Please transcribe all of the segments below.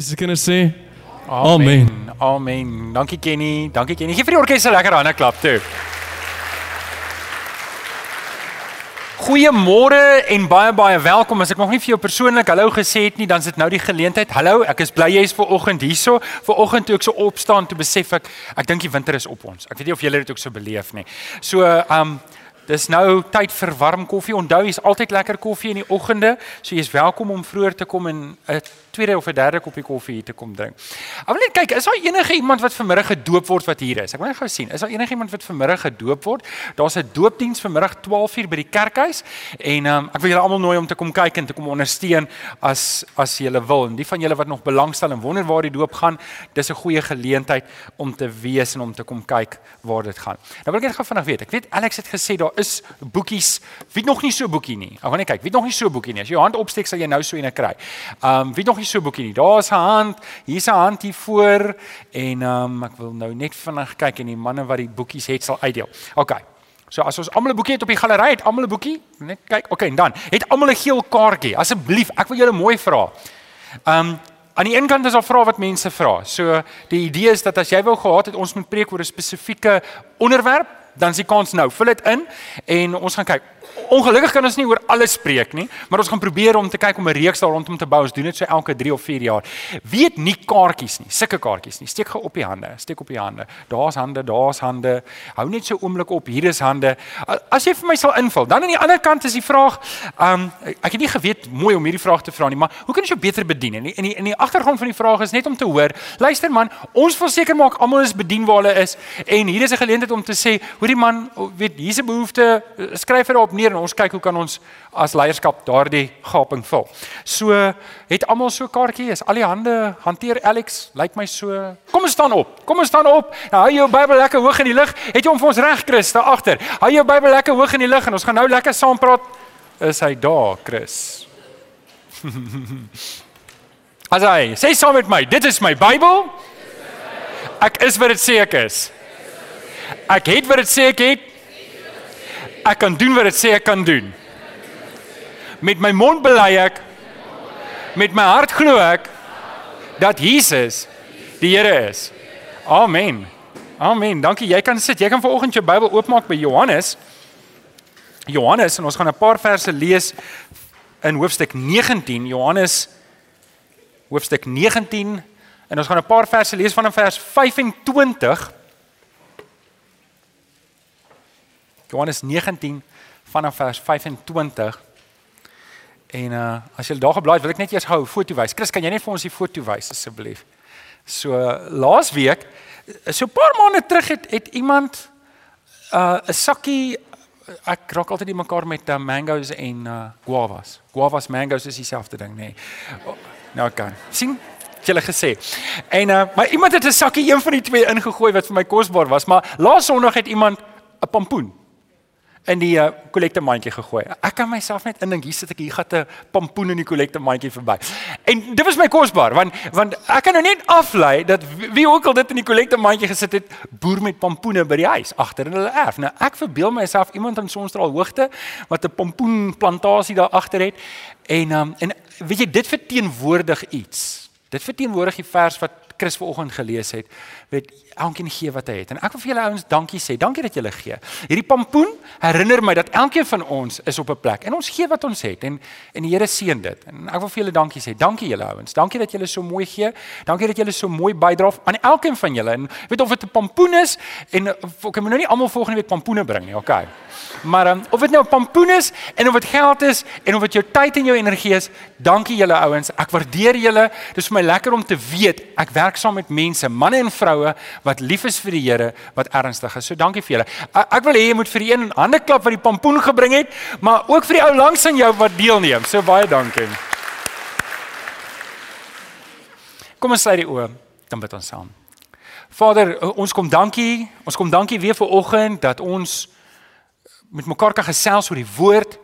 Dis kinders sê Amen. Amen. Dankie Kenny. Dankie Kenny. Gee vir die orkes 'n lekker hande klap toe. Goeiemôre en baie baie welkom. As ek nog nie vir jou persoonlik hallo gesê het nie, dan is dit nou die geleentheid. Hallo, ek is bly jy is ver oggend hierso. Ver oggend toe ek so opstaan, toe besef ek ek dink die winter is op ons. Ek weet nie of julle dit ook so beleef nie. So, um Dis nou tyd vir warm koffie. Onthou, hier's altyd lekker koffie in die oggende, so jy's welkom om vroeër te kom en 'n tweede of 'n derde koppie koffie hier te kom drink. Ek wil net kyk, is daar enige iemand wat vanmiddag gedoop word wat hier is? Ek wil net gou sien, is daar enige iemand wat vanmiddag gedoop word? Daar's 'n doopdiens vanmiddag 12:00 by die kerkhuis en um, ek wil julle almal nooi om te kom kyk en te kom ondersteun as as julle wil. En die van julle wat nog belangstel en wonder waar die doop gaan, dis 'n goeie geleentheid om te wees en om te kom kyk waar dit gaan. Nou wil ek net gou vinnig weet. Ek weet Alex het gesê daar is boekies. Wie nog nie so boekie nie? Ek gaan net kyk. Wie nog nie so boekie nie? As jy jou hand opsteek sal jy nou so 'n kry. Um wie nog nie so boekie nie. Daar's 'n hand, hier's 'n hand hier voor en um ek wil nou net vinnig kyk en die manne wat die boekies het sal uitdeel. OK. So as ons almal 'n boekie het op die galery, het almal 'n boekie? Net kyk. OK, en dan het almal 'n geel kaartjie. Asseblief, ek wil julle mooi vra. Um aan die een kant is daar vrae wat mense vra. So die idee is dat as jy wou gehad het ons moet preek oor 'n spesifieke onderwerp, dan is die kans nou. Vul dit in en ons gaan kyk. Ongelukkig kan ons nie oor alles spreek nie, maar ons gaan probeer om te kyk om 'n reeks daar rondom te bou. Ons doen dit so elke 3 of 4 jaar. Wie het nie kaartjies nie? Sulke kaartjies nie. Steek gou op die hande. Steek op die hande. Daar's hande, daar's hande. Hou net so oomblik op. Hier is hande. As jy vir my sal invul, dan aan die ander kant is die vraag, um ek het nie geweet mooi om hierdie vraag te vra nie, maar hoe kan ons jou beter bedien? En in die in die agtergrond van die vraag is net om te hoor, luister man, ons wil seker maak almal is bedien waar hulle is en hier is 'n geleentheid om te sê, hoorie man, weet hier's 'n behoefte, skryf dit op neer en ons kyk hoe kan ons as leierskap daardie gaping vul. So het almal so kaartjie is. Al die hande hanteer Alex, lyk my so. Kom ons staan op. Kom ons staan op. Nou, hou jou Bybel lekker hoog in die lug. Het jy hom vir ons reg Chris daar agter? Hou jou Bybel lekker hoog in die lug en ons gaan nou lekker saam praat. Is hy daar, Chris? As hy sê saam met my, dit is my Bybel. Ek is wat dit sê ek is. Ek het wat dit sê ek het. Ek kan doen wat dit sê ek kan doen. Met my mond bely ek met my hart glo ek dat Jesus die Here is. Amen. Amen. Dankie. Jy kan sit. Jy kan vanoggend jou Bybel oopmaak by Johannes. Johannes en ons gaan 'n paar verse lees in hoofstuk 19. Johannes hoofstuk 19 en ons gaan 'n paar verse lees van vers 25 Johannes 19 vanaf vers 25. En uh as jy daar geblaai het, wil ek net eers hou foto wys. Chris, kan jy net vir ons die foto wys asseblief? So laas week, so 'n paar maande terug het het iemand uh 'n sakkie ek raak altyd die mekaar met uh, mangoes en uh guavas. Guavas mangoes is dieselfde ding, nê. Nee. Oh, nou kan. sien het gesê. En uh maar iemand het 'n sakkie een van die twee ingegooi wat vir my kosbaar was, maar laas Sondag het iemand 'n pampoen in die kollekte uh, mandjie gegooi. Ek kan myself net indink hier sit ek hier gat 'n pampoen in die kollekte mandjie verby. En dit was my kosbaar want want ek kan nou net aflei dat wie ook al dit in die kollekte mandjie gesit het, boer met pampoene by die huis agter in hulle erf. Nou ek verbeel myself iemand in Sonstraal hoogte wat 'n pampoenplantasie daar agter het en um, en weet jy dit verteenwoordig iets. Dit verteenwoordig die vers wat Chris vanoggend gelees het. Weet elkeen gee wat hy het. En ek wil vir julle ouens dankie sê. Dankie dat julle gee. Hierdie pampoen herinner my dat elkeen van ons is op 'n plek en ons gee wat ons het en en die Here seën dit. En ek wil vir julle dankie sê. Dankie julle ouens. Dankie dat julle so mooi gee. Dankie dat julle so mooi bydra aan elkeen van julle. En weet of dit 'n pampoen is en ek moet nou nie almal volgende week pampoene bring nie. Okay. Maar um, of dit nou 'n pampoen is en of dit geld is en of dit jou tyd en jou energie is, dankie julle ouens. Ek waardeer julle. Dit is vir my lekker om te weet ek werk saam met mense, manne en vroue wat lief is vir die Here, wat ernstig is. So dankie vir julle. Ek wil hê jy moet vir die een hande klap wat die pampoen gebring het, maar ook vir die ou langs aan jou wat deelneem. So baie dankie. Kom ons sluit die oë, dan bid ons saam. Vader, ons kom dankie. Ons kom dankie weer vir oggend dat ons met mekaar kan gesels oor die woord,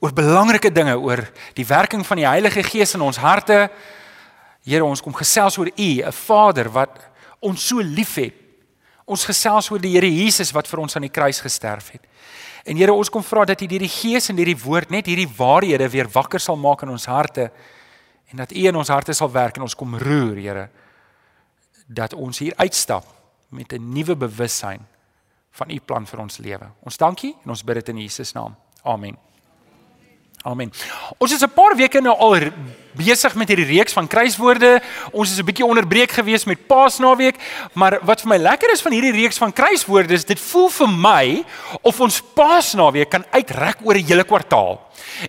oor belangrike dinge, oor die werking van die Heilige Gees in ons harte. Here, ons kom gesels oor U, 'n Vader wat ons so liefhet. Ons gesels oor die Here Jesus wat vir ons aan die kruis gesterf het. En Here, ons kom vra dat U deur die Gees en deur die woord net hierdie waarhede weer wakker sal maak in ons harte En dat U in ons harte sal werk en ons kom roer, Here, dat ons hier uitstap met 'n nuwe bewussyn van U plan vir ons lewe. Ons dankie en ons bid dit in Jesus naam. Amen. Amen. Ons is 'n paar weke nou al besig met hierdie reeks van kruiswoorde. Ons is 'n bietjie onderbreek gewees met Paasnaweek, maar wat vir my lekker is van hierdie reeks van kruiswoorde is dit voel vir my of ons Paasnaweek kan uitrek oor 'n hele kwartaal.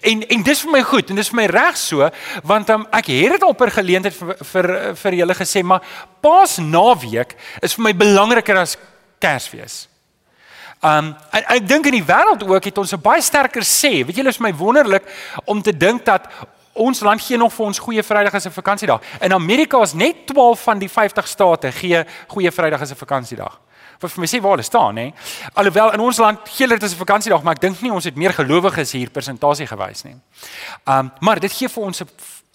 En en dis vir my goed en dis vir my reg so want um, ek het dit al per geleentheid vir vir, vir julle gesê, maar Paasnaweek is vir my belangriker as Kersfees. Um en, ek dink in die wêreld ook het ons 'n baie sterker sê. Weet julle is my wonderlik om te dink dat ons land gee nog vir ons goeie Vrydag as 'n vakansiedag. In Amerika is net 12 van die 50 state gee goeie Vrydag as 'n vakansiedag. Wat vir my sê waar hulle staan nê. Alhoewel in ons land gee hulle dit as 'n vakansiedag, maar ek dink nie ons het meer gelowiges hier persentasie gewys nie. Um maar dit gee vir ons 'n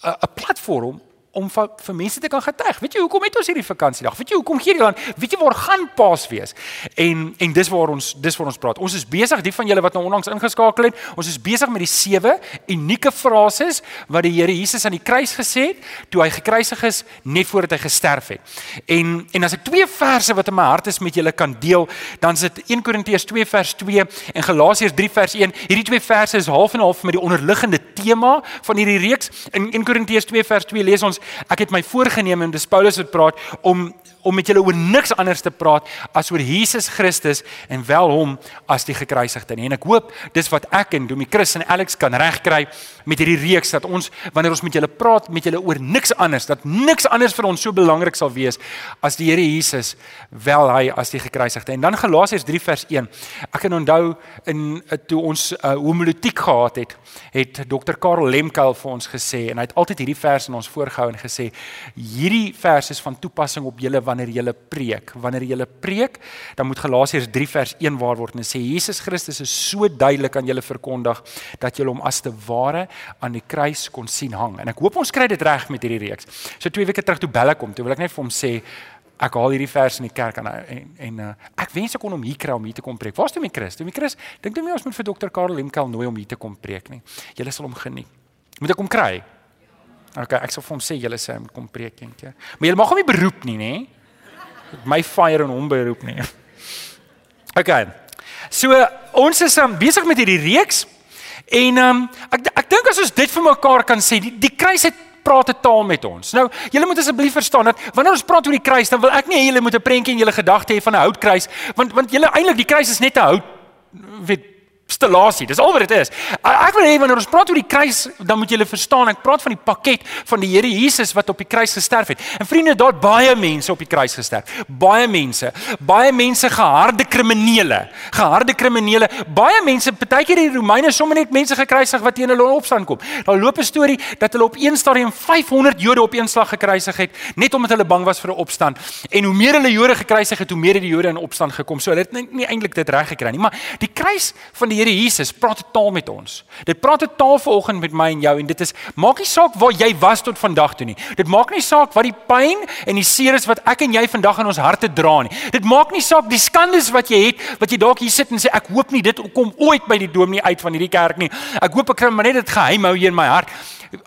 'n platform om vir, vir mense te kan getuig. Weet jy hoekom het ons hierdie vakansiedag? Weet jy hoekom die land? Weet jy waar gaan Paas wees? En en dis waar ons dis waar ons praat. Ons is besig, die van julle wat nou onlangs ingeskakel het, ons is besig met die sewe unieke frases wat die Here Jesus aan die kruis gesê het toe hy gekruisig is net voordat hy gesterf het. En en as ek twee verse wat in my hart is met julle kan deel, dan is dit 1 Korintiërs 2 vers 2 en Galasiërs 3 vers 1. Hierdie twee verse is half en half met die onderliggende tema van hierdie reeks. In 1 Korintiërs 2 vers 2 lees ons ek het my voorgenem en dis Paulus wat praat om om met julle oor niks anders te praat as oor Jesus Christus en wel hom as die gekruisigde nie. En ek hoop dis wat ek en Domie Chris en Alex kan regkry met hierdie reeks dat ons wanneer ons met julle praat met julle oor niks anders dat niks anders vir ons so belangrik sal wees as die Here Jesus wel hy as die gekruisigde. En dan Galasiërs 3 vers 1. Ek kan onthou in toe ons uh, homiletiek gehad het, het Dr. Karel Lemkel vir ons gesê en hy het altyd hierdie vers in ons voorgehou en gesê hierdie vers is van toepassing op julle wanneer jy preek. Wanneer jy preek, dan moet Galasiërs 3 vers 1 waar word en sê Jesus Christus is so duidelik aan julle verkondig dat julle hom as te ware aan die kruis kon sien hang. En ek hoop ons kry dit reg met hierdie reeks. So twee weke terug toe bel ek hom, toe wil ek net vir hom sê ek haal hierdie vers in die kerk aan en en uh, ek wens ek kon hom hier kry om hier te kom preek. Waar's toe my Christus? Toe my Christus, dink jy nie ons moet vir dokter Karel Lemkel nooi om hier te kom preek nie. Julle sal hom geniet. Moet ek hom kry? OK, ek sal vir hom sê julle sê moet kom preek eendag. Maar jy mag hom nie beroep nie, nê? My fire en hom beroep nie. OK. So ons is um, besig met hierdie reeks en um, ek ek dink as ons dit vir mekaar kan sê, die, die kruis het praat 'n taal met ons. Nou, julle moet asseblief verstaan dat wanneer ons praat oor die kruis, dan wil ek nie hê julle moet 'n prentjie in julle gedagte hê van 'n houtkruis, want want julle eintlik die kruis is net 'n hout weet installasie. Dis al wat dit is. Ek wil hê wanneer ons praat oor die kruis, dan moet julle verstaan, ek praat van die pakket van die Here Jesus wat op die kruis gesterf het. En vriende, daar het baie mense op die kruis gesterf. Baie mense, baie mense geharde kriminele, geharde kriminele. Baie mense, partykeer die Romeine sommer net mense gekruisig wat teen hulle opstand kom. Daar loop 'n storie dat hulle op een stadium 500 Jode op een slag gekruisig het net omdat hulle bang was vir 'n opstand. En hoe meer hulle Jode gekruisig het, hoe meer het die Jode in opstand gekom. So hulle het nie, nie eintlik dit reg gekry nie, maar die kruis van die Here Jesus praat 'n taal met ons. Dit praat 'n taal vanoggend met my en jou en dit is maak nie saak waar jy was tot vandag toe nie. Dit maak nie saak wat die pyn en die seer is wat ek en jy vandag in ons harte dra nie. Dit maak nie saak die skandes wat jy het wat jy dalk hier sit en sê ek hoop nie dit kom ooit by die dominee uit van hierdie kerk nie. Ek hoop ek kan maar net dit geheim hou hier in my hart.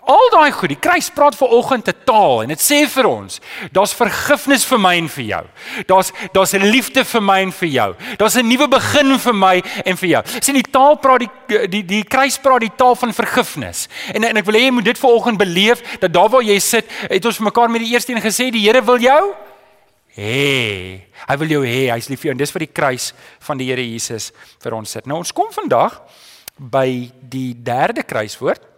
Al daai goed, die kruis praat ver oggend 'n taal en dit sê vir ons, daar's vergifnis vir my en vir jou. Daar's daar's 'n liefde vir my en vir jou. Daar's 'n nuwe begin vir my en vir jou. Sien die taal praat die die die kruis praat die taal van vergifnis. En en ek wil hê jy moet dit ver oggend beleef dat daar waar jy sit, het ons vir mekaar met die eerste een gesê die Here wil jou hê. Hy wil jou hê. Hy's lief vir jou en dis vir die kruis van die Here Jesus vir ons sit. Nou ons kom vandag by die derde kruiswoord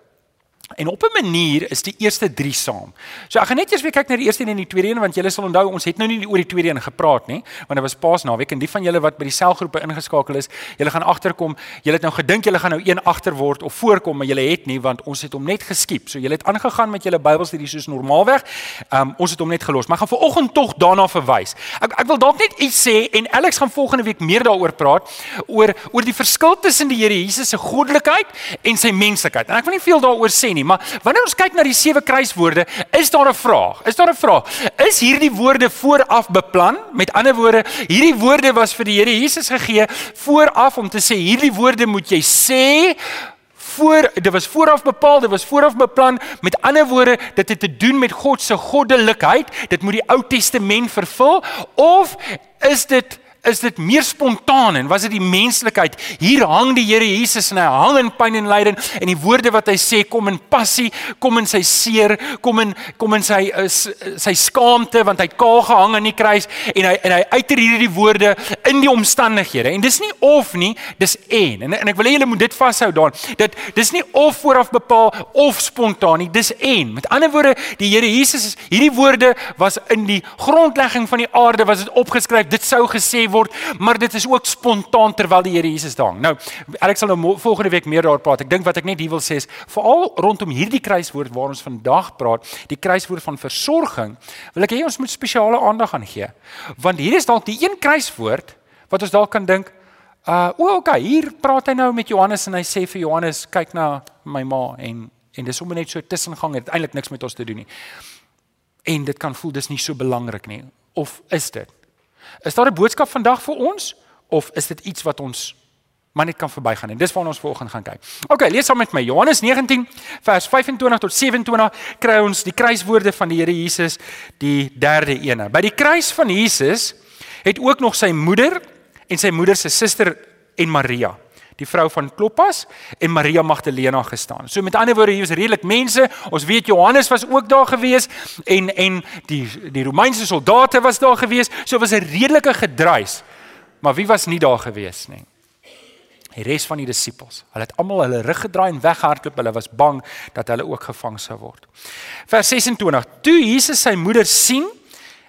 En op 'n manier is die eerste 3 saam. So ek gaan net eers weer kyk na die eerste een en die tweede een want julle sal onthou ons het nou nie oor die tweede een gepraat nie want dit was Paasnaweek en die van julle wat by die selgroepe ingeskakel is, julle gaan agterkom, julle het nou gedink julle gaan nou een agter word of voorkom maar julle het nie want ons het hom net geskiep. So julle het aangegaan met julle Bybelstudie soos normaalweg. Um ons het hom net gelos. Maar ek gaan vanoggend tog daarna verwys. Ek ek wil dalk net iets sê en Alex gaan volgende week meer daaroor praat oor oor die verskil tussen die Here Jesus se goddelikheid en sy menslikheid. En ek wil nie veel daaroor sê nie nie, maar wanneer ons kyk na die sewe kruiswoorde, is daar 'n vraag. Is daar 'n vraag? Is hierdie woorde vooraf beplan? Met ander woorde, hierdie woorde was vir die Here Jesus gegee vooraf om te sê hierdie woorde moet jy sê voor dit was vooraf bepaal, dit was vooraf beplan. Met ander woorde, dit het te doen met God se goddelikheid. Dit moet die Ou Testament vervul of is dit is dit meer spontaan en was dit die menslikheid? Hier hang die Here Jesus en hy hang in pyn en lyding en die woorde wat hy sê kom in passie, kom in sy seer, kom in kom in sy uh, sy skaamte want hy het kaal gehang aan die kruis en hy en hy uiter hierdie woorde in die omstandighede. En dis nie of nie, dis en. En, en ek wil hê julle moet dit vashou daan. Dit dis nie of vooraf bepaal of spontaan nie, dis en. Met ander woorde, die Here Jesus hierdie woorde was in die grondlegging van die aarde was dit opgeskryf. Dit sou gesê word, maar dit is ook spontaan terwyl die Here Jesus daar hang. Nou, ek sal nou volgende week meer daaroor praat. Ek dink wat ek net hier wil sê is veral rondom hierdie kruiswoord waar ons vandag praat, die kruiswoord van versorging, wil ek hê ons moet spesiale aandag aan gee. Want hier is dalk die een kruiswoord wat ons dalk kan dink, uh o, okay, hier praat hy nou met Johannes en hy sê vir Johannes, kyk na my ma en en dis sommer net so tussengang, dit eintlik niks met ons te doen nie. En dit kan voel dis nie so belangrik nie. Of is dit? Is daar 'n boodskap vandag vir ons of is dit iets wat ons maar net kan verbygaan en dis waarna ons vanoggend gaan kyk. OK, lees saam met my Johannes 19 vers 25 tot 27 kry ons die kruiswoorde van die Here Jesus, die derde ene. By die kruis van Jesus het ook nog sy moeder en sy moeder se suster en Maria die vrou van Kloppas en Maria Magdalena gestaan. So met ander woorde hier was redelik mense. Ons weet Johannes was ook daar gewees en en die die Romeinse soldate was daar gewees. So was 'n redelike gedruis. Maar wie was nie daar gewees nie? Die res van die disippels. Hulle het almal hulle rug gedraai en weggehardloop. Hulle was bang dat hulle ook gevang sou word. Vers 26. Toe Jesus sy moeder sien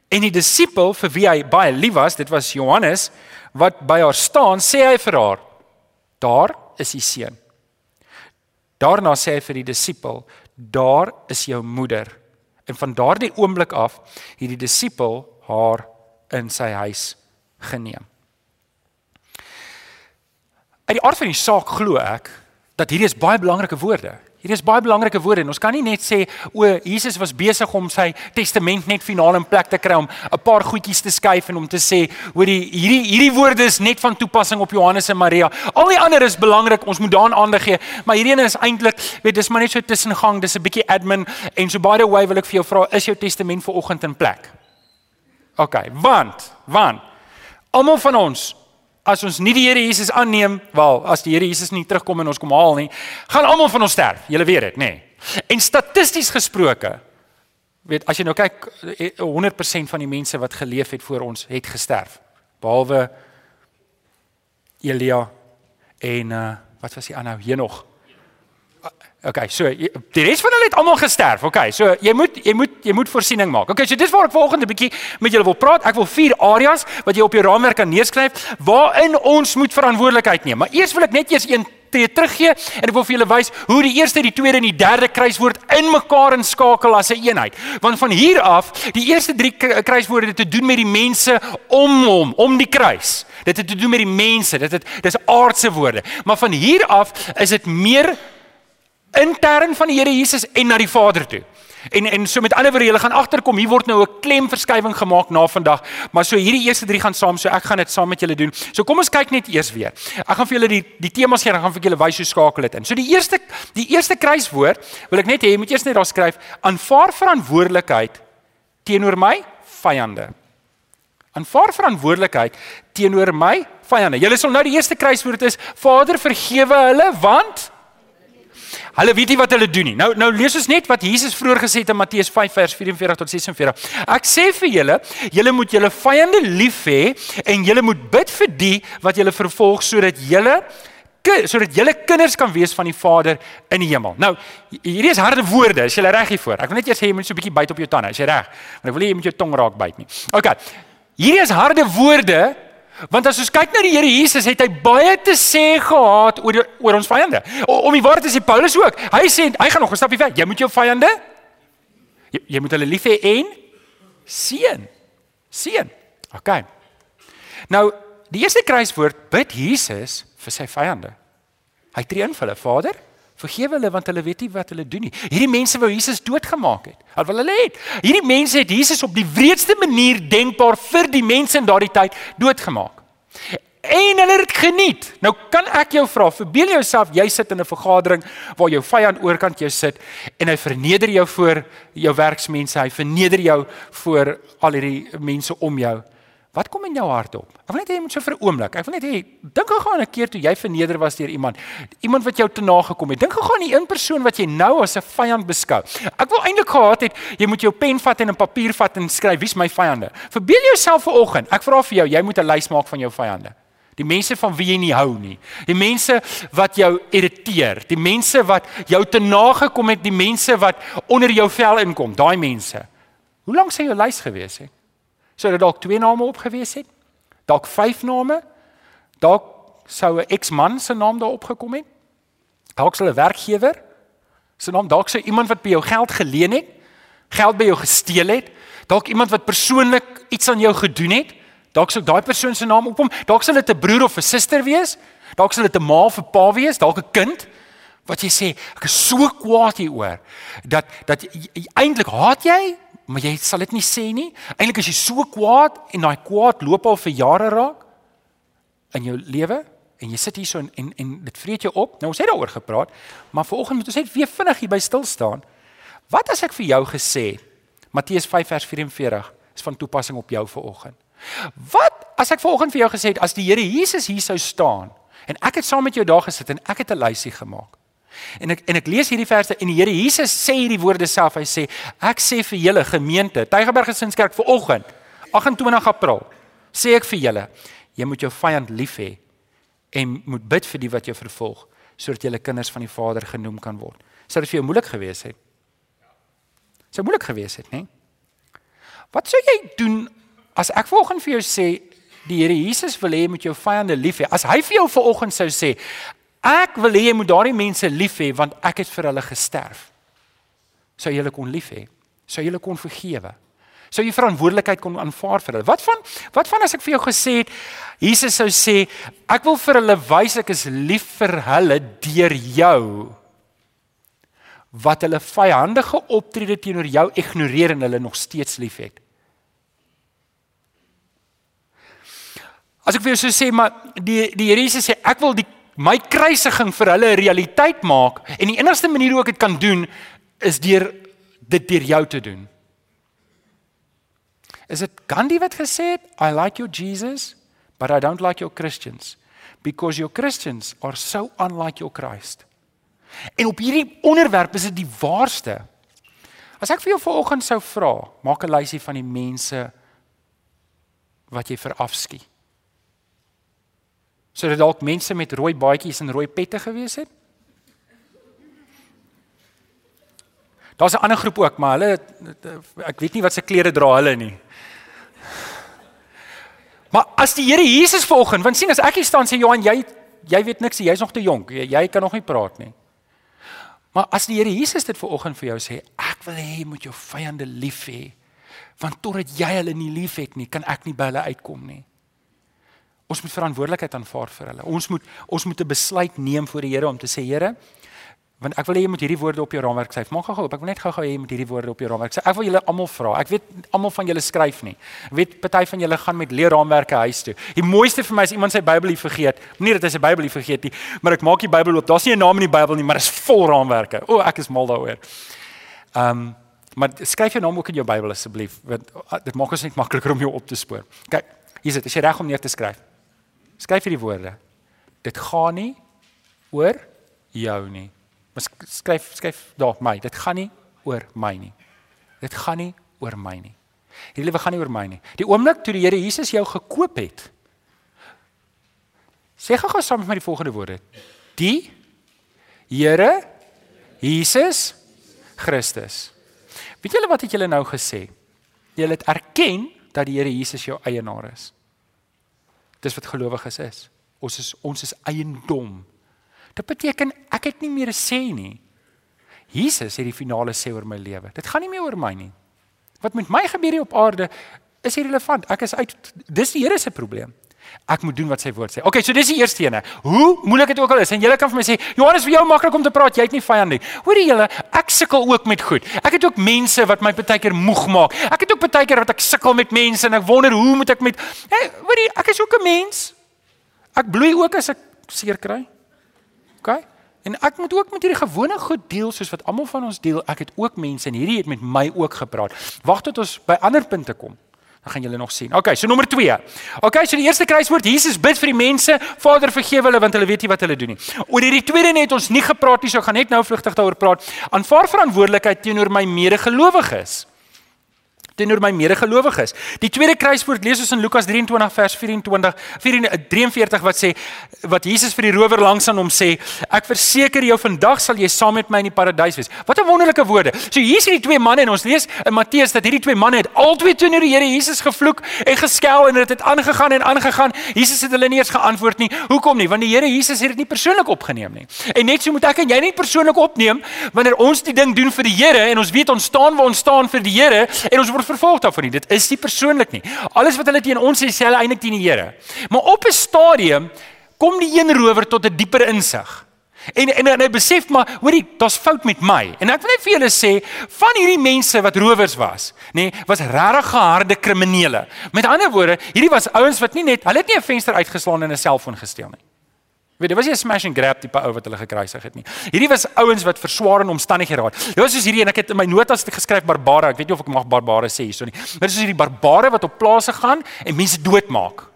en die disipel vir wie hy baie lief was, dit was Johannes, wat by haar staan, sê hy vir haar: Daar is die seun. Daarna sê hy vir die disipel, daar is jou moeder. En van daardie oomblik af het die disipel haar in sy huis geneem. Uit die aard van die saak glo ek dat hierdie is baie belangrike woorde. Hier is baie belangrike woorde en ons kan nie net sê o Jesus was besig om sy testament net finaal in plek te kry om 'n paar goedjies te skuif en om te sê hoor die hierdie hierdie woorde is net van toepassing op Johannes en Maria. Al die ander is belangrik, ons moet daaraan aandag gee, maar hierdie een is eintlik weet dis maar net so tussengang, dis 'n bietjie admin en so by the way wil ek vir jou vra is jou testament vir oggend in plek? OK, want want almal van ons as ons nie die Here Jesus aanneem, wel, as die Here Jesus nie terugkom en ons kom haal nie, gaan almal van ons sterf. Julle weet dit, nê? Nee. En statisties gesproke, weet as jy nou kyk 100% eh, van die mense wat geleef het voor ons het gesterf. Behalwe Elia en uh wat was die ander hier nog? Okay, so die res van hulle het almal gesterf. Okay, so jy moet jy moet jy moet voorsiening maak. Okay, so dis waar ek volgende bietjie met julle wil praat. Ek wil vier areas wat jy op jou raamwerk kan neerskryf waarin ons moet verantwoordelikheid neem. Maar eers wil ek net eers een tree teruggee en ek wil vir julle wys hoe die eerste, die tweede en die derde kruiswoord in mekaar inskakel as 'n een eenheid. Want van hier af, die eerste drie kruiswoorde het te doen met die mense om hom, om die kruis. Dit het te doen met die mense. Dit het dis aardse woorde. Maar van hier af is dit meer intern van die Here Jesus en na die Vader toe. En en so met ander woorde, jy gaan agterkom, hier word nou 'n klemverskywing gemaak na vandag, maar so hierdie eerste drie gaan saam, so ek gaan dit saam met julle doen. So kom ons kyk net eers weer. Ek gaan vir julle die die temas gee, dan gaan vir julle wys hoe skakel dit in. So die eerste die eerste kruiswoord wil ek net hê jy moet eers net daar skryf, aanvaar verantwoordelikheid teenoor my vyande. Aanvaar verantwoordelikheid teenoor my vyande. Julle sal nou die eerste kruiswoord is Vader vergewe hulle want Hulle weet nie wat hulle doen nie. Nou nou lees ons net wat Jesus vroeër gesê het in Matteus 5 vers 44 tot 46. Ek sê vir julle, julle moet julle vyande lief hê en julle moet bid vir die wat julle vervolg sodat julle sodat julle kinders kan wees van die Vader in die hemel. Nou, hierdie is harde woorde. Is jy reg hiervoor? Ek wil net eers sê jy moet so 'n bietjie byt op jou tande. Is jy reg? Want ek wil nie jy met jou tong raak byt nie. OK. Hierdie is harde woorde Want as ons kyk na die Here Jesus, het hy baie te sê gehad oor oor ons vyande. Om die waarheid te sê Paulus ook. Hy sê hy gaan nog 'n stapie ver. Jy moet jou vyande jy, jy moet hulle lief hê en seën. Seën. OK. Nou, die eerste kruiswoord bid Jesus vir sy vyande. Hy tree in vir hulle Vader. Vergewe hulle want hulle weet nie wat hulle doen nie. Hierdie mense wou Jesus doodgemaak het. Wat wil hulle hê? Hierdie mense het Jesus op die wreedste manier denkbaar vir die mense in daardie tyd doodgemaak. en hulle het dit geniet. Nou kan ek jou vra, verbeel jouself jy sit in 'n vergadering waar jou vyand oorkant jou sit en hy verneder jou voor jou werksmense, hy verneder jou voor al hierdie mense om jou. Wat kom in jou hart op? Ek wil net hê jy moet so vir 'n oomblik. Ek wil net hê dink gou aan 'n keer toe jy verneder was deur iemand, iemand wat jou te nagekom het. Dink gou aan die een persoon wat jy nou as 'n vyand beskou. Ek wil eintlik gehad het jy moet jou pen vat en 'n papier vat en skryf wie's my vyande. Verbeel jouself vir oggend. Ek vra vir jou, jy moet 'n lys maak van jou vyande. Die mense van wie jy nie hou nie. Die mense wat jou irriteer, die mense wat jou te nagekom het, die mense wat onder jou vel inkom, daai mense. Hoe lank sou jou lys gewees het? Sou dit dalk twee name opgewees het? Dalk vyf name? Dalk sou 'n eksman se naam daar opgekom het? Dalk sou 'n werkgewer se naam, dalk sou iemand wat by jou geld geleen het, geld by jou gesteel het, dalk iemand wat persoonlik iets aan jou gedoen het. Dalk sou daai persoon se naam opkom. Dalk sou dit 'n broer of 'n suster wees. Dalk sou dit 'n ma of 'n pa wees, dalk 'n kind wat jy sê ek is so kwaad hieroor dat dat eintlik haat jy maar jy sal dit nie sê nie. Eintlik is jy so kwaad en daai kwaad loop al vir jare raak in jou lewe en jy sit hier so en en, en dit vreet jou op. Nou ons het daaroor gepraat, maar vanoggend moet ons net weer vinnig hier by stil staan. Wat as ek vir jou gesê Matteus 5 vers 44 is van toepassing op jou vanoggend. Wat as ek vanoggend vir jou gesê het as die Here Jesus hier sou staan en ek het saam met jou daar gesit en ek het 'n lysie gemaak. En ek en ek lees hierdie verse en die Here Jesus sê hierdie woorde self. Hy sê: "Ek sê vir julle gemeente, Tygerberg Gesinskerk vir oggend, 28 April, sê ek vir julle, jy moet jou vyand lief hê en moet bid vir die wat jou vervolg, sodat julle kinders van die Vader genoem kan word." Sou dit vir jou moeilik gewees het? Sou moeilik gewees het, né? Wat sou jy doen as ek vanoggend vir jou sê die Here Jesus wil hê jy moet jou vyande lief hê? As hy vir jou vanoggend sou sê, Ek wil hê jy moet daardie mense lief hê want ek het vir hulle gesterf. Sou jy hulle kon lief hê? Sou jy hulle kon vergewe? Sou jy verantwoordelikheid kon aanvaar vir hulle? Wat van wat van as ek vir jou gesê het Jesus sou sê ek wil vir hulle wys ek is lief vir hulle deur jou wat hulle vyandige optrede teenoor jou ignoreer en hulle nog steeds liefhet. As ek vir jou sou sê maar die die Here Jesus sê ek wil die my kruisiging vir hulle 'n realiteit maak en die enigste manier hoe ek dit kan doen is deur dit deur jou te doen. Is dit Gandhi wat gesê het, I like your Jesus, but I don't like your Christians because your Christians are so unlike your Christ. En op hierdie onderwerp is dit die waarste. As ek vir jou vanoggend sou vra, maak 'n lysie van die mense wat jy verafskiet. Sou dit dalk mense met rooi baadjies en rooi pette gewees het? Daar's 'n ander groep ook, maar hulle ek weet nie wat se klere dra hulle nie. Maar as die Here Jesus volgens, want sien as ek hier staan sê Johan, jy jy weet niks, jy's nog te jonk, jy, jy kan nog nie praat nie. Maar as die Here Jesus dit vanoggend vir jou sê, ek wil hê jy moet jou vyande lief hê, want totdat jy hulle nie liefhet nie, kan ek nie by hulle uitkom nie. Ons moet verantwoordelikheid aanvaar vir hulle. Ons moet ons moet 'n besluit neem voor die Here om te sê Here, want ek wil hê jy moet hierdie woorde op jou raamwerk skryf. Maak gou-gou op. Ek wil net gou-gou hê jy moet hierdie woorde op jou raamwerk skryf. Ek wil julle almal vra. Ek weet almal van julle skryf nie. Ek weet party van julle gaan met leerraamwerke huis toe. Die mooiste vir my is iemand sy Bybel hier vergeet. Moenie dat hy sy Bybel hier vergeet nie, maar ek maak die Bybel oop. Daar's nie 'n naam in die Bybel nie, maar dit is vol raamwerke. O, ek is mal daaroor. Ehm um, maar skryf jou naam ook in jou Bybel asseblief, want ah, dit maak ons net makliker om jou op te spoor. Kyk, hier is dit. Is jy reg om neer te skryf? Skryf hierdie woorde. Dit gaan nie oor jou nie. Maar skryf skryf daar my. Dit gaan nie oor my nie. Dit gaan nie oor my nie. Hierdie lewe gaan nie oor my nie. Die oomblik toe die Here Jesus jou gekoop het. Sê gou-gou saam met my die volgende woorde. Die Here Jesus Christus. Weet julle wat het julle nou gesê? Julle het erken dat die Here Jesus jou eienaar is. Dis wat gelowiges is. Ons is ons is eiendom. Dit beteken ek het nie meer 'n sê nie. Jesus het die finale sê oor my lewe. Dit gaan nie meer oor my nie. Wat met my gebeur hier op aarde is irrelevant. Ek is uit dis die Here se probleem. Ek moet doen wat sy woord sê. Okay, so dis die eerste ene. Hoe moeilik dit ook al is en julle kan vir my sê, Johannes, vir jou maklik om te praat, jy het nie vyand nie. Hoorie julle, ek sukkel ook met goed. Ek het ook mense wat my baie keer moeg maak. Ek het ook baie keer wat ek sukkel met mense en ek wonder hoe moet ek met hey, hoorie, ek is ook 'n mens. Ek bloei ook as ek seer kry. OK? En ek moet ook met hierdie gewone goed deel soos wat almal van ons deel. Ek het ook mense en hierdie het met my ook gepraat. Wag tot ons by ander punte kom. Dan gaan julle nog sien. OK, so nommer 2. OK, so die eerste kruiswoord, Jesus bid vir die mense, Vader vergewe hulle want hulle weet nie wat hulle doen nie. Oor hierdie tweede net ons nie gepraat nie, so gaan net nou vlugtig daaroor praat. Aanvaar verantwoordelikheid teenoor my medegelowiges teenoor my medegelowiges. Die tweede kruiswoord lees ons in Lukas 23 vers 24 43 wat sê wat Jesus vir die rower langs aan hom sê, ek verseker jou vandag sal jy saam met my in die paradys wees. Wat 'n wonderlike woorde. So hier is hierdie twee manne en ons lees in Matteus dat hierdie twee manne het albei teenoor die Here Jesus gevloek en geskel en dit het aangegaan en aangegaan. Jesus het hulle nie eens geantwoord nie. Hoekom nie? Want die Here Jesus het dit nie persoonlik opgeneem nie. En net so moet ek en jy nie persoonlik opneem wanneer ons die ding doen vir die Here en ons weet ons staan waar ons staan vir die Here en ons word vervolg daarvan nie. Dit is nie persoonlik nie. Alles wat hulle teen ons sê, sê hulle eintlik teen die Here. Maar op 'n stadium kom die een rower tot 'n dieper insig. En en en hy besef maar, hoorie, daar's fout met my. En ek wil net vir julle sê, van hierdie mense wat rowers was, nê, nee, was regtig harde kriminele. Met ander woorde, hierdie was ouens wat nie net, hulle het nie 'n venster uitgeslaan en 'n selfoon gesteel nie. Weet jy, was nie 'n smash and grab tipe ou wat hulle gekruisig het nie. Hierdie was ouens wat verswaar in omstandighede geraak. Dit was soos hierdie en ek het in my notas geskryf barbare. Ek weet nie of ek mag barbare sê hierso nie. Maar dis soos hierdie barbare wat op plase gaan en mense doodmaak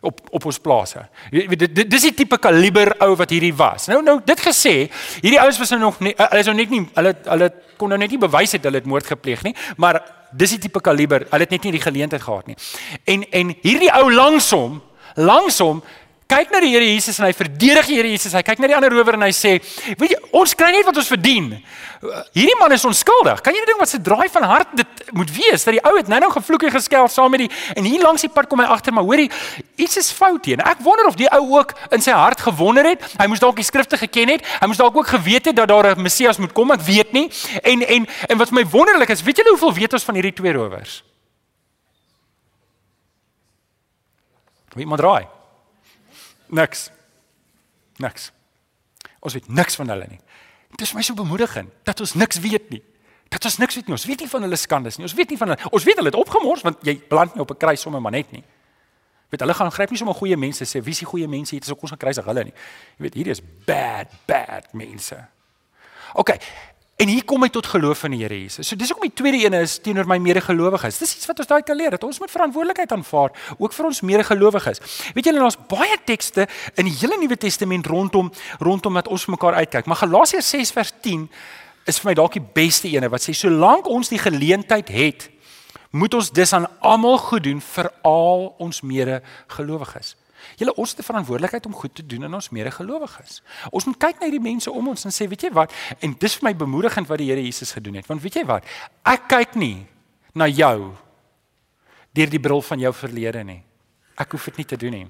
op op ons plase. Weet dit dis die tipe kaliber ou wat hierdie was. Nou nou dit gesê, hierdie ouens was nou nog nie hulle is nou net nie hulle hulle kon nou net nie bewys het hulle het moord gepleeg nie, maar dis die tipe kaliber. Hulle het net nie die geleentheid gehad nie. En en hierdie ou langsom langsom kyk na die Here Jesus en hy verdedig die Here Jesus. Hy kyk na die ander rower en hy sê, "Weet jy, ons kry net wat ons verdien. Hierdie man is onskuldig. Kan jy nie dink wat se draai van hart dit moet wees dat die ou het nou-nou gevloek en geskel saam met die en hier langs die pad kom hy agter maar hoorie, iets is fout hier. Ek wonder of die ou ook in sy hart gewonder het. Hy moes dalk die skrifte geken het. Hy moes dalk ook geweet het dat daar 'n Messias moet kom. Ek weet nie. En en en wat vir my wonderlik is, weet julle hoeveel weet ons van hierdie twee rowers? Wie moet draai? Niks. Niks. Ons weet niks van hulle nie. Dit is my so bemoedigend dat ons niks weet nie. Dat ons niks weet nie. Ons weet nie van hulle skandes nie. Ons weet nie van hulle. Ons weet hulle het opgemors want jy beland nie op 'n kruis sommer maar net nie. Weet hulle gaan gryp nie sommer goeie mense sê wie is die goeie mense hier? Is ook ons gaan kruisig hulle nie. Jy weet hierdie is bad bad mense. OK. En hier kom hy tot geloof in die Here Jesus. So dis hoekom die tweede een is teenoor my medegelowiges. Dis iets wat ons daai kan leer dat ons moet verantwoordelikheid aanvaar ook vir ons medegelowiges. Weet julle daar's baie tekste in die hele Nuwe Testament rondom rondom dat ons mekaar uitkyk. Maar Galasiërs 6 vers 10 is vir my dalk die beste ene wat sê solank ons die geleentheid het, moet ons dis aan almal goed doen vir al ons medegelowiges. Julle ons het 'n verantwoordelikheid om goed te doen aan ons medegelowiges. Ons moet kyk na hierdie mense om ons en sê, weet jy wat? En dis vir my bemoedigend wat die Here Jesus gedoen het. Want weet jy wat? Ek kyk nie na jou deur die bril van jou verlede nie. Ek hoef dit nie te doen nie.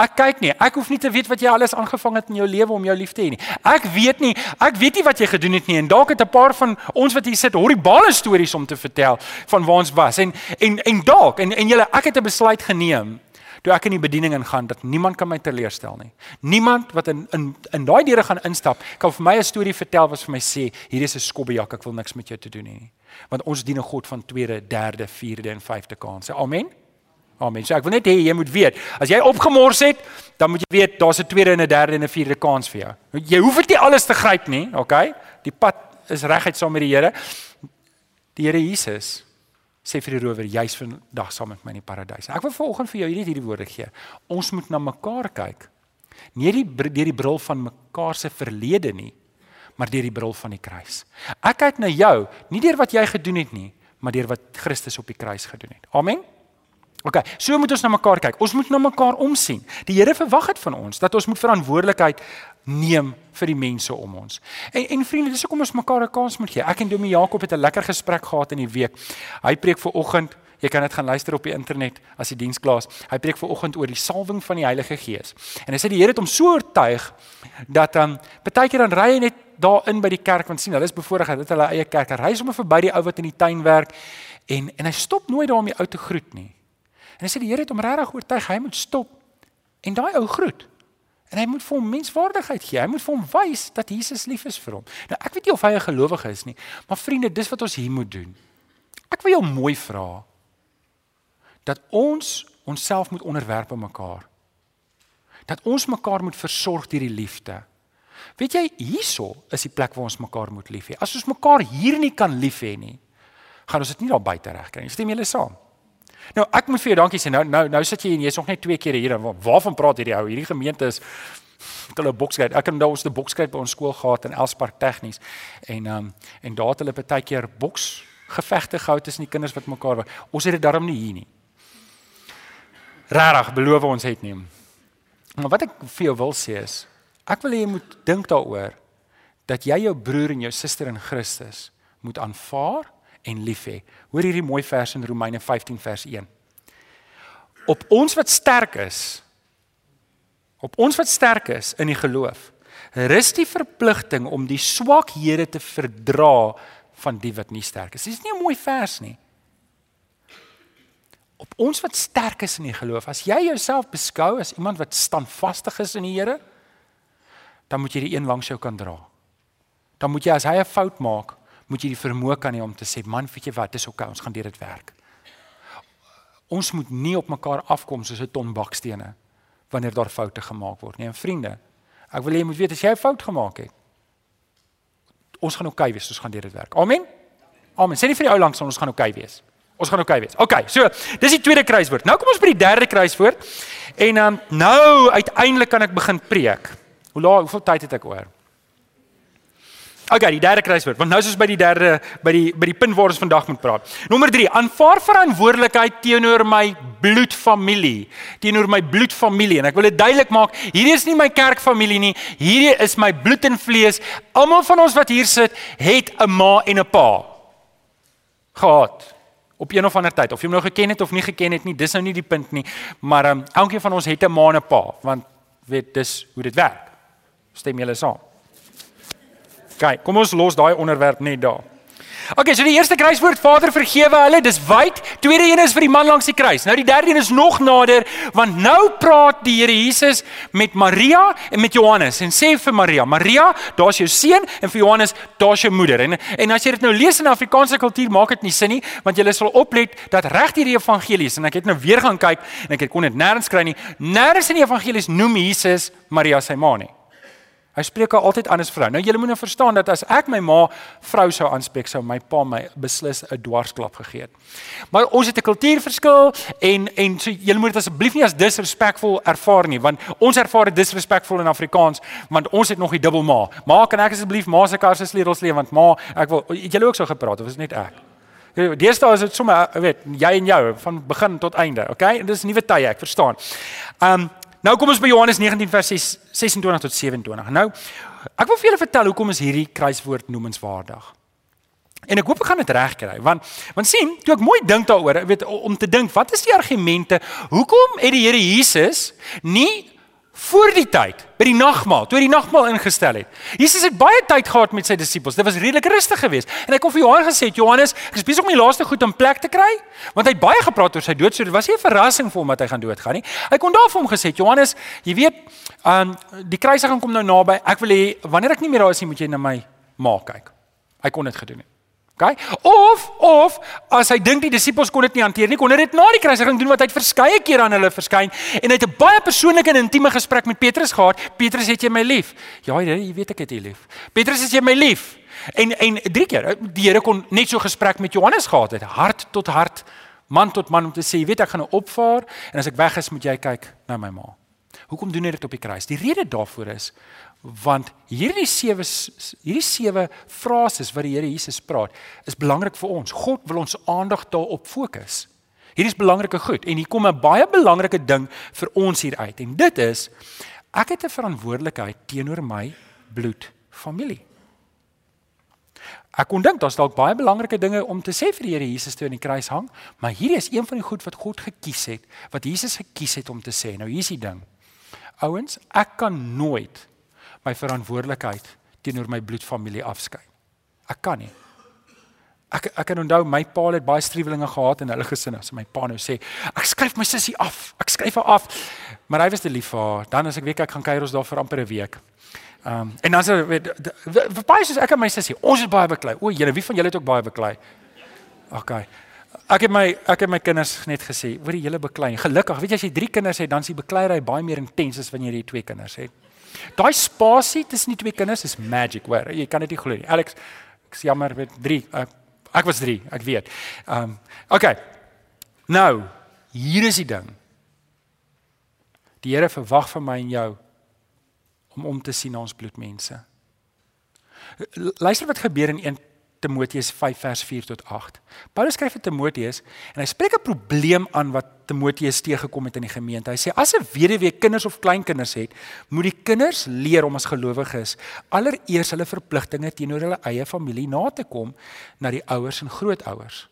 Ek kyk nie, ek hoef nie te weet wat jy alles aangevang het in jou lewe om jou lief te hê nie. Ek weet nie, ek weet nie wat jy gedoen het nie en dalk het 'n paar van ons wat hier sit horribale stories om te vertel van waar ons was en en en dalk en en julle ek het 'n besluit geneem toe ek in die bediening ingaan dat niemand kan my teleurstel nie. Niemand wat in in in daai deure gaan instap, kan vir my 'n storie vertel wat vir my sê hier is 'n skobbejak, ek wil niks met jou te doen hê nie. Want ons dien 'n God van tweede, derde, vierde en vyfde kansse. Amen. Amen. So ek wil net hê jy moet weet, as jy opgemors het, dan moet jy weet daar's 'n tweede en 'n derde en 'n vierde kans vir jou. Jy hoef dit nie alles te gryp nie, okay? Die pad is reguit saam met die Here. Die Here Jesus sê vir die rower jy's vandag saam met my in die paradys. Ek wil vanoggend vir jou hierdie hierdie woorde gee. Ons moet na mekaar kyk. Nie die deur die bril van mekaar se verlede nie, maar deur die bril van die kruis. Ek kyk na jou, nie deur wat jy gedoen het nie, maar deur wat Christus op die kruis gedoen het. Amen. OK, so moet ons na mekaar kyk. Ons moet na mekaar omsien. Die Here verwag dit van ons dat ons moet verantwoordelikheid neem vir die mense om ons. En en vriende, dis hoekom ons mekaar 'n kans moet gee. Ek en Domie Jakob het 'n lekker gesprek gehad in die week. Hy preek vir oggend Jy kan dit gaan luister op die internet as die diens klaar is. Hy preek ver oggend oor die salwing van die Heilige Gees. En hy sê die Here het hom so oortuig dat dan um, baie keer dan ry hy net daarin by die kerk want sien hulle is bevoorreg dat hulle eie kerk. Hy ry sommer verby die ou wat in die tuin werk en en hy stop nooit daar om die ou te groet nie. En hy sê die Here het hom regtig oortuig hy moet stop en daai ou groet. En hy moet vir hom menswaardigheid gee. Hy moet vir hom wys dat Jesus lief is vir hom. Nou ek weet nie of hy 'n gelowige is nie, maar vriende, dis wat ons hier moet doen. Ek wil jou mooi vra dat ons onsself moet onderwerp aan mekaar. dat ons mekaar moet versorg deur die liefde. Weet jy, hierso is die plek waar ons mekaar moet lief hê. As ons mekaar hier nie kan lief hê nie, gaan ons dit nie daar buite regkry nie. Stem julle saam? Nou, ek moet vir jou dankie sê. Nou nou nou sit jy en jy's nog net twee keer hier. Waarvan praat hierdie ou? Hierdie gemeente is hulle bokskyk. Ek het nou ons die bokskyk by ons skool gehad in Elspark tegnies. En ehm um, en daar het hulle baie keer boks gevegte gehou tussen die kinders wat mekaar. Ons het dit darm nie hier nie. Rarig, beloof ons het nie. Maar wat ek vir jou wil sê is, ek wil hê jy moet dink daaroor dat jy jou broer en jou suster in Christus moet aanvaar en lief hê. Hoor hierdie mooi vers in Romeine 15 vers 1. Op ons wat sterk is, op ons wat sterk is in die geloof, rus die verpligting om die swakhede te verdra van die wat nie sterk is. Dis nie 'n mooi vers nie. Op ons wat sterk is in die geloof, as jy jouself beskou as iemand wat standvastig is in die Here, dan moet jy die een langs jou kan dra. Dan moet jy as hy 'n fout maak, moet jy die vermoë kan hê om te sê man, weet jy wat, dis oké, okay, ons gaan deur dit werk. Ons moet nie op mekaar afkom soos 'n ton bakstene wanneer daar foute gemaak word nie. En vriende, ek wil hê jy moet weet as jy 'n fout gemaak het, ons gaan oké okay wees, ons gaan deur dit werk. Amen. Amen. Sê nie vir die ou langs ons gaan oké okay wees. Ons gaan oké okay wees. OK, so, dis die tweede kruiswoord. Nou kom ons by die derde kruiswoord. En um, nou uiteindelik kan ek begin preek. Hoe laat hoeveel tyd het ek oor? Okay, die derde kruiswoord. Want nou is ons by die derde by die by die punt waar ons vandag moet praat. Nommer 3, aanvaar verantwoordelikheid teenoor my bloedfamilie, teenoor my bloedfamilie. En ek wil dit duidelik maak, hierdie is nie my kerkfamilie nie. Hierdie is my bloed en vlees. Almal van ons wat hier sit, het 'n ma en 'n pa gehad op een of ander tyd. Of jy hom nou geken het of nie geken het nie, dis nou nie die punt nie. Maar um, elkeen van ons het 'n ma en 'n pa, want weet dis hoe dit werk. Stem julle saam? Kyk, kom ons los daai onderwerp net daar. Okay, so die eerste kruiswoord Vader vergewe hulle, dis wyd. Tweede een is vir die man langs die kruis. Nou die derde een is nog nader, want nou praat die Here Jesus met Maria en met Johannes en sê vir Maria, Maria, daar's jou seun en vir Johannes, daar's jou moeder. En en as jy dit nou lees in Afrikaanse kultuur, maak dit nie sin nie, want jy sal oplet dat reg hierdie evangelies en ek het nou weer gaan kyk en ek kon dit nêrens kry nie. Nêrens in die evangelies noem Jesus Maria sy ma nie. Hy spreek haar altyd anders vrou. Nou julle moet nou verstaan dat as ek my ma vrou sou aanspreek, sou my pa my beslis 'n dwarsklap gegee het. Maar ons het 'n kultuurverskil en en so julle moet dit asseblief nie as disrespekvol ervaar nie, want ons ervaar dit disrespekvol in Afrikaans, want ons het nog die dubbel ma. Ma kan ek asseblief ma se kar se sleutels lewe want ma, ek wil het julle ook so gepraat of is net ek? Deesdae is dit sommer weet jy en jou van begin tot einde, okay? En dis nuwe tye, ek verstaan. Um Nou kom ons by Johannes 19 vers 6, 26 tot 27. Nou, ek wil vir julle vertel hoekom is hierdie kruiswoord noemenswaardig. En ek hoop ek gaan dit regkry, want want sien, toe ek mooi dink daaroor, weet om te dink, wat is die argumente? Hoekom het die Here Jesus nie voor die tyd by die nagmaal, toe hy die nagmaal ingestel het. Jesus het baie tyd gehad met sy disippels. Dit was redelik rustig geweest. En hy kom vir Johannes gesê, "Johannes, ek is besig om die laaste goed in plek te kry," want hy het baie gepraat oor sy dood, so dit was nie 'n verrassing vir hom dat hy gaan doodgaan nie. Hy kon daar vir hom gesê, "Johannes, jy weet, um die kruisiging kom nou naby. Ek wil hê wanneer ek nie meer daar is nie, moet jy na my ma kyk." Hy kon dit gedoen het. Okay? Of of as hy dink die disippels kon dit nie hanteer nie, kon hy dit na die kruisiging doen wat hy het verskeie kere aan hulle verskyn en hy het 'n baie persoonlike en intieme gesprek met Petrus gehad. Petrus, het jy my lief? Ja, jy weet ek het jou lief. Petrus, is jy my lief? En en drie keer die Here kon net so gesprek met Johannes gehad het, hart tot hart, man tot man om te sê, jy weet ek gaan nou opvaar en as ek weg is, moet jy kyk na my ma. Hoekom doen hy dit op die kruis? Die rede daarvoor is want hierdie sewe hierdie sewe frases wat die Here Jesus praat is belangrik vir ons. God wil ons aandag daarop fokus. Hierdie is belangrike goed en hier kom 'n baie belangrike ding vir ons hier uit en dit is ek het 'n verantwoordelikheid teenoor my bloedfamilie. Ek kon dink daar's dalk baie belangrike dinge om te sê vir die Here Jesus toe aan die kruis hang, maar hierdie is een van die goed wat God gekies het, wat Jesus gekies het om te sê. Nou hier's die ding. Ouens, ek kan nooit my verantwoordelikheid teenoor my bloedfamilie afskei. Ek kan nie. Ek ek kan onthou my pa het baie striwelinge gehad in hulle gesin as my pa nou sê ek skryf my sussie af. Ek skryf haar af. Maar hy was te lief vir haar. Dan as ek weet ek gaan kuier ons daar vir amper 'n week. Ehm um, en dan sê vir baie soos ek en my sussie, ons is baie beklei. O, julle wie van julle het ook baie beklei? OK. Ek het my ek het my kinders net gesê, hoor jy hele beklei. Gelukkig, weet jy as jy 3 kinders het, dan is die bekleierery baie meer intens as wanneer jy 2 kinders het. Daai spasie tussen die twee kinders is magic, hoor. Jy kan dit nie glo nie. Alex, ek is jammer met 3. Ek, ek was 3, ek weet. Ehm um, okay. Nou, hier is die ding. Die Here verwag van my en jou om om te sien na ons bloedmense. Luister wat gebeur in Timoteus 5 vers 4 tot 8. Paulus skryf aan Timoteus en hy spreek 'n probleem aan wat Timoteus teëgekom het in die gemeente. Hy sê as 'n weduwee kinders of kleinkinders het, moet die kinders leer om as gelowiges allereers hulle verpligtinge teenoor hulle eie familie na te kom na die ouers en grootouers.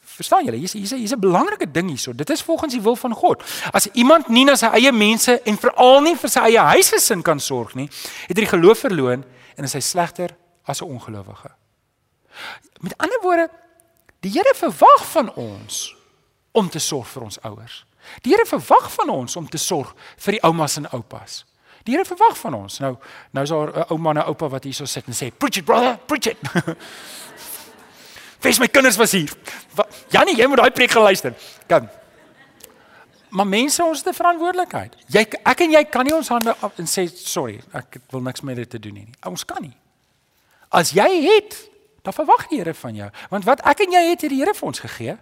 Verstaan julle? Hier's hier's hier's 'n belangrike ding hierso. Dit is volgens die wil van God. As iemand nie na sy eie mense en veral nie vir sy eie huisgesin kan sorg nie, het hy die geloof verloon en is hy slegter as 'n ongelowige. Met ander woorde, die Here verwag van ons om te sorg vir ons ouers. Die Here verwag van ons om te sorg vir die oumas en oupas. Die Here verwag van ons. Nou nou is daar 'n ouma en 'n oupa wat hierso sit en sê, "Preach it, brother, preach it." Wees my kinders was hier. Janie, jy moet daai preek geluister. Kom. Maar mense, ons 'n verantwoordelikheid. Jy ek en jy kan nie ons hande af en sê sorry, ek wil niks met dit te doen nie. Ons kan nie. As jy het Dan verwag die Here van jou. Want wat ek en jy het hier die Here vir ons gegee.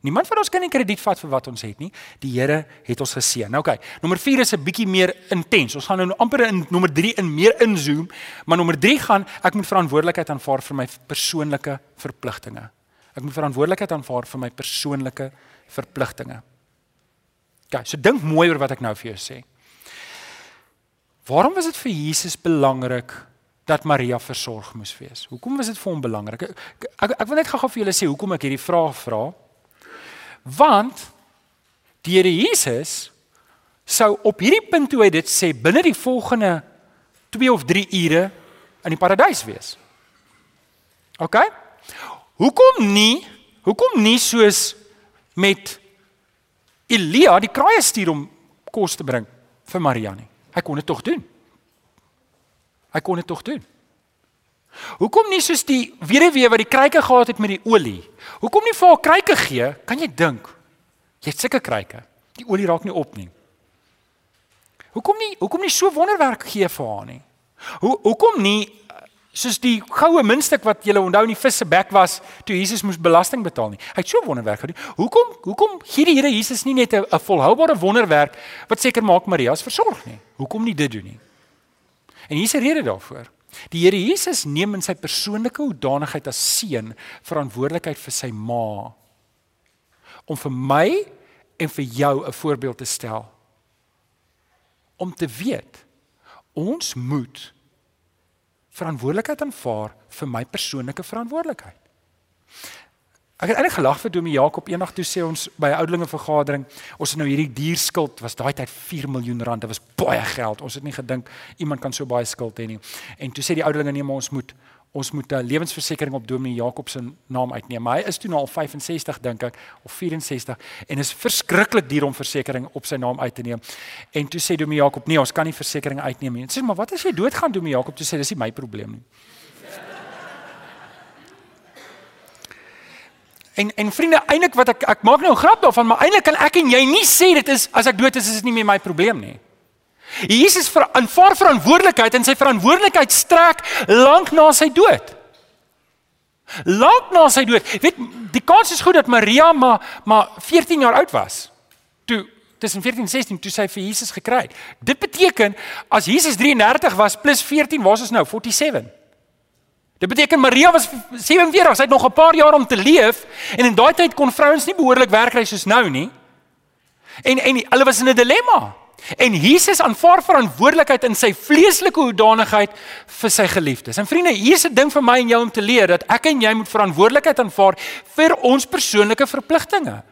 Niemand van ons kan nie krediet vat vir wat ons het nie. Die Here het ons geseën. Nou oké, okay, nommer 4 is 'n bietjie meer intens. Ons gaan nou amper in nommer 3 in meer inzoom, maar nommer 3 gaan ek moet verantwoordelikheid aanvaar vir my persoonlike verpligtinge. Ek moet verantwoordelikheid aanvaar vir my persoonlike verpligtinge. OK, so dink mooi oor wat ek nou vir jou sê. Waarom was dit vir Jesus belangrik dat Maria versorg moes wees. Hoekom was dit vir hom belangrik? Ek, ek ek wil net gou-gou vir julle sê hoekom ek hierdie vraag vra. Want die Here Jesus sou op hierdie punt toe hy dit sê binne die volgende 2 of 3 ure in die paradys wees. OK? Hoekom nie? Hoekom nie soos met Elia die kraaie stuur om kos te bring vir Maria nie? Hy kon dit tog doen. Hy kon dit tog doen. Hoekom nie soos die weduwee wat die kruike gehad het met die olie? Hoekom nie vir haar kruike gee? Kan jy dink? Jy het sulke kruike. Die olie raak nie op nie. Hoekom nie hoekom nie so wonderwerk gee vir haar nie? Hoe hoekom nie soos die goue muntstuk wat jy onthou in die vis se bek was toe Jesus moes belasting betaal nie. Hy het so wonderwerk gedoen. Hoekom hoekom gee die Here Jesus nie net 'n volhoubare wonderwerk wat seker maak Maria's versorg nie? Hoekom nie dit doen nie? En hier's 'n rede daarvoor. Die Here Jesus neem in sy persoonlike hoedanigheid as seun verantwoordelikheid vir sy ma om vir my en vir jou 'n voorbeeld te stel. Om te weet ons moet verantwoordelikheid aanvaar vir my persoonlike verantwoordelikheid. Ek het eintlik gelag vir Domie Jakob eendag toe sê ons by 'n oudelinge vergadering, ons het nou hierdie dierskuld was daai tyd 4 miljoen rand. Dit was baie geld. Ons het nie gedink iemand kan so baie skuld hê nie. En toe sê die oudelinge nee, maar ons moet ons moet 'n lewensversekering op Domie Jakob se naam uitneem. Maar hy is toe nou al 65 dink ek of 64 en is verskriklik duur om versekerings op sy naam uit te neem. En toe sê Domie Jakob, nee, ons kan nie versekerings uitneem nie. Sê maar wat as jy doodgaan Domie Jakob? Toe sê dis nie my probleem nie. En en vriende, eintlik wat ek ek maak nou 'n grap daarvan, maar eintlik kan ek en jy nie sê dit is as ek dood is, is dit nie meer my probleem nie. Jesus vir aanvaar verantwoordelikheid en sy verantwoordelikheid strek lank na sy dood. Lank na sy dood. Weet, die kans is goed dat Maria maar maar 14 jaar oud was. Toe tussen 14 en 16 toe sy vir Jesus gekry het. Dit beteken as Jesus 33 was plus 14, waar is ons nou? 47. Dit beteken Maria was 47, sy het nog 'n paar jaar om te leef en in daai tyd kon vrouens nie behoorlik werk kry soos nou nie. En en hulle was in 'n dilemma. En Jesus aanvaar verantwoordelikheid in sy vleeslike hoedanigheid vir sy geliefdes. En vriende, hier's 'n ding vir my en jou om te leer dat ek en jy moet verantwoordelikheid aanvaar vir ons persoonlike verpligtinge.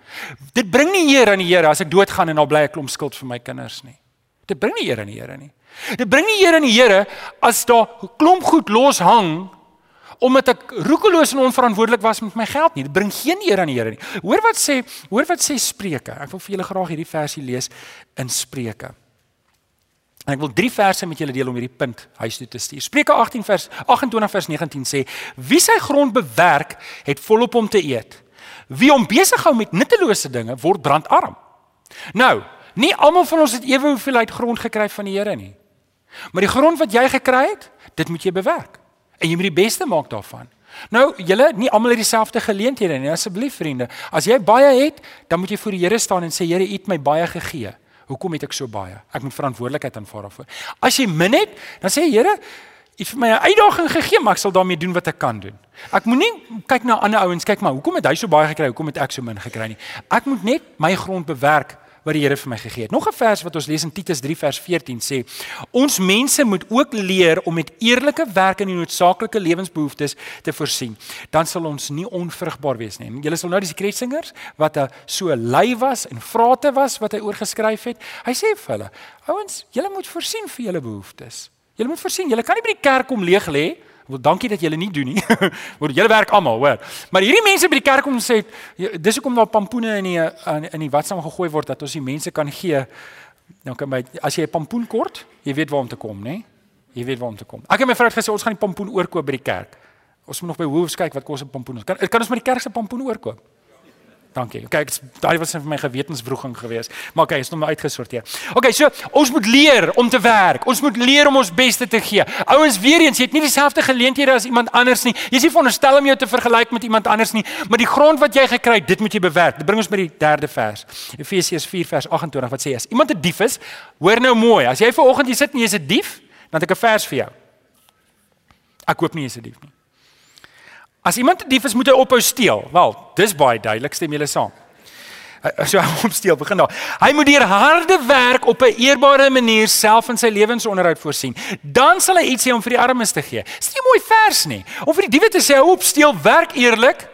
Dit bring nie eer aan die Here as ek doodgaan en al bly ek klomp skuld vir my kinders nie. Dit bring nie eer aan die Here nie. Dit bring nie eer aan die Here as daar klomp goed los hang omdat ek roekeloos en onverantwoordelik was met my geld nie. Dit bring geen eer aan die Here nie. Hoor wat sê, hoor wat sê Spreuke. Ek wil vir julle graag hierdie versie lees in Spreuke. En ek wil drie verse met julle deel om hierdie punt huis toe te stuur. Spreuke 18 vers 28 vers 19 sê: Wie sy grond bewerk, het volop om te eet. Wie hom besig hou met nuttelose dinge, word brandarm. Nou, nie almal van ons het ewe hoeveelheid grond gekry van die Here nie. Maar die grond wat jy gekry het, dit moet jy bewerk. En jy moet die beste maak daarvan. Nou, julle, nie almal het dieselfde geleenthede nie. Asseblief vriende, as jy baie het, dan moet jy voor die Here staan en sê Here, U het my baie gegee. Hoekom het ek so baie? Ek moet verantwoordelikheid aanvaar daarvoor. As jy min het, dan sê Here, U het vir my 'n uitdaging gegee, maar ek sal daarmee doen wat ek kan doen. Ek moenie kyk na ander ouens, kyk maar, hoekom het hy so baie gekry? Hoekom het ek so min gekry nie? Ek moet net my grond bewerk wat die Here vir my gegee het. Nog 'n vers wat ons lees in Titus 3 vers 14 sê: Ons mense moet ook leer om met eerlike werk in die noodsaaklike lewensbehoeftes te voorsien. Dan sal ons nie onvrugbaar wees nie. Julle sal nou die sekretssingers wat so lui was en vrate was wat hy oorgeskryf het. Hy sê vir hulle: Ouens, julle moet voorsien vir julle behoeftes. Julle moet voorsien. Julle kan nie by die kerk kom leeg lê Wel dankie dat julle nie doen nie. Want julle werk almal, hoor. Maar hierdie mense by die kerk kom sê dis hoekom daar pampoene in die in die watsam gegooi word dat ons die mense kan gee. Nou kan my as jy 'n pampoen kort, jy weet waar om te kom, né? Jy weet waar om te kom. Ek het my vrou gesê ons gaan die pampoen oorkoop by die kerk. Ons moet nog by Woolworths kyk wat kos 'n pampoen. Kan kan ons met die kerk se pampoen oorkoop? Dankie. Okay, daai was vir my gewetenswroging geweest. Maar okay, is nog maar uitgesorteer. Okay, so ons moet leer om te werk. Ons moet leer om ons beste te gee. Ouens, weer eens, jy het nie dieselfde geleenthede as iemand anders nie. Jy is nie veronderstel om jou te vergelyk met iemand anders nie, maar die grond wat jy gekry het, dit moet jy bewerk. Dit bring ons by die derde vers. Efesiërs 4 vers 28 wat sê as iemand 'n dief is, hoor nou mooi. As jy vanoggend hier sit en jy's 'n dief, dan het ek 'n vers vir jou. Ek hoop nie jy's 'n dief nie. As iemand 'n dief is, moet hy ophou steel. Wel, dis baie duidelik, stem julle saam. So hy moet steel begin daar. Hy moet deur harde werk op 'n eerbare manier self in sy lewensonderhoud voorsien. Dan sal hy iets hê om vir die armes te gee. Dis nie mooi vers nie. Om vir die diewe te sê hou op steel, werk eerlik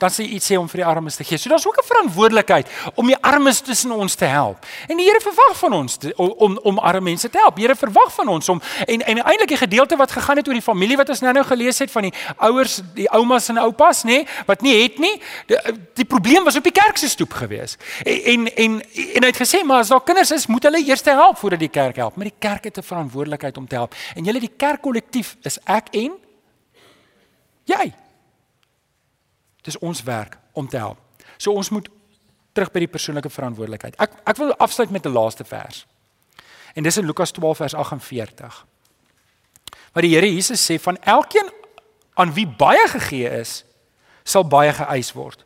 dan sê iets sê om vir die armes te gee. So daar's ook 'n verantwoordelikheid om die armes tussen ons te help. En die Here verwag van ons te, om om arme mense te help. Die Here verwag van ons om en en eintlik die gedeelte wat gegaan het oor die familie wat ons nou-nou gelees het van die ouers, die oumas en oupas, nê, wat nie het nie. Die, die probleem was op die kerk se stoep gewees. En en en, en hy het gesê maar as daar kinders is, moet hulle eers help voordat die kerk help. Maar die kerk het 'n verantwoordelikheid om te help. En julle die kerkkollektief is ek en jy. Dis ons werk om te help. So ons moet terug by die persoonlike verantwoordelikheid. Ek ek wil afsluit met 'n laaste vers. En dis in Lukas 12 vers 48. Waar die Here Jesus sê van elkeen aan wie baie gegee is, sal baie geëis word.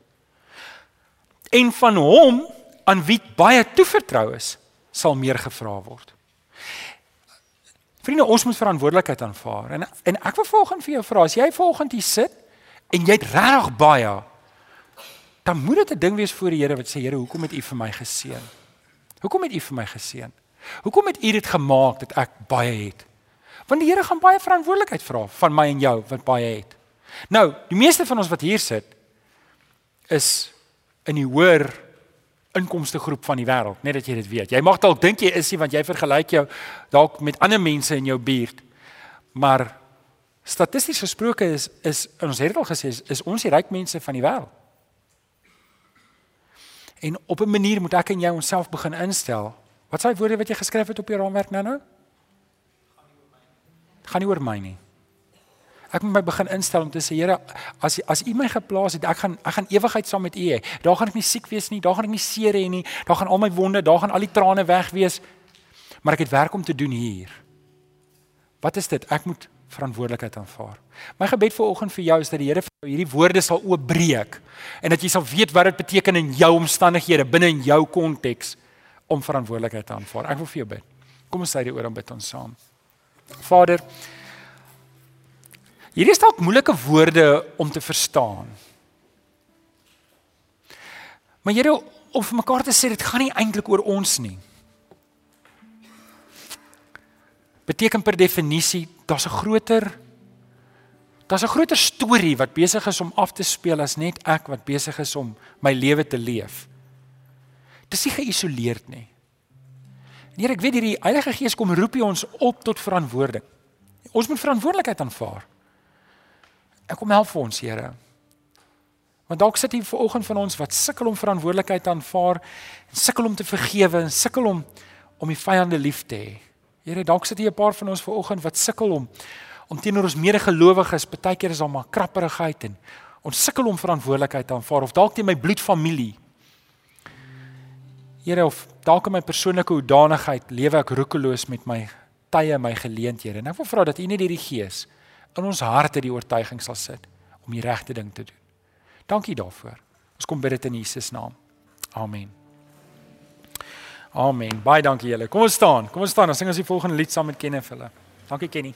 En van hom aan wie baie toevertrou is, sal meer gevra word. Vriende, ons moet verantwoordelikheid aanvaar. En en ek wil volgens vir jou vra, as jy volgens hier sit en jy het regtig baie dan moet dit 'n ding wees voor die Here wat sê Here, hoekom het U vir my geseën? Hoekom het U vir my geseën? Hoekom het U dit gemaak dat ek baie het? Want die Here gaan baie verantwoordelikheid vra van my en jou wat baie het. Nou, die meeste van ons wat hier sit is in die hoër inkomste groep van die wêreld, net dat jy dit weet. Jy mag dalk dink jy is nie want jy vergelyk jou dalk met ander mense in jou buurt. Maar Statisties gesproke is is ons het dit al gesê is, is ons die ryk mense van die wêreld. En op 'n manier moet ek en jy onsself begin instel. Wat s'hy woorde wat jy geskryf het op jou raamwerk nou-nou? Gaan nie oor my nie. Ek moet my begin instel om te sê Here, as as U my geplaas het, ek gaan ek gaan ewigheid saam met U hê. Daar gaan ek nie siek wees nie, daar gaan ek nie seer hê nie, daar gaan al my wonde, daar gaan al die trane weg wees. Maar ek het werk om te doen hier. Wat is dit? Ek moet verantwoordelikheid aanvaar. My gebed vir oggend vir jou is dat die Here vir jou hierdie woorde sal oopbreek en dat jy sal weet wat dit beteken in jou omstandighede, binne in jou konteks om verantwoordelikheid te aanvaar. Ek wil vir jou bid. Kom ons sê dit oor om bid ons saam. Vader, hierdie is dalk moeilike woorde om te verstaan. Maar Here, om vir mekaar te sê dit gaan nie eintlik oor ons nie. Beteken per definisie daar's 'n groter daar's 'n groter storie wat besig is om af te speel as net ek wat besig is om my lewe te leef. Dis nie geïsoleerd nie. Nee, ek weet hierdie Heilige Gees kom roep ons op tot verantwoording. Ons moet verantwoordelikheid aanvaar. Ek kom help vir ons, Here. Want dalk sit hier vanoggend van ons wat sukkel om verantwoordelikheid aanvaar en sukkel om te vergewe en sukkel om om die vyande lief te hê. Here, dalk sit hier 'n paar van ons vanoggend wat sukkel om om teenoor ons medegelowiges, baie keer is daar maar krapperigheid en Ons sukkel om verantwoordelikheid te aanvaar of dalk teen my bloedfamilie. Here of dalk in my persoonlike hoedanigheid lewe ek roekeloos met my tye, my geleenthede. En ek wil vra dat U net hierdie gees in ons harte die oortuiging sal sit om die regte ding te doen. Dankie daarvoor. Ons kom bid dit in Jesus naam. Amen. Amen. Baie dankie julle. Kom ons staan. Kom ons staan. Ons sing ons die volgende lied saam met Kenneth hulle. Dankie Kenny.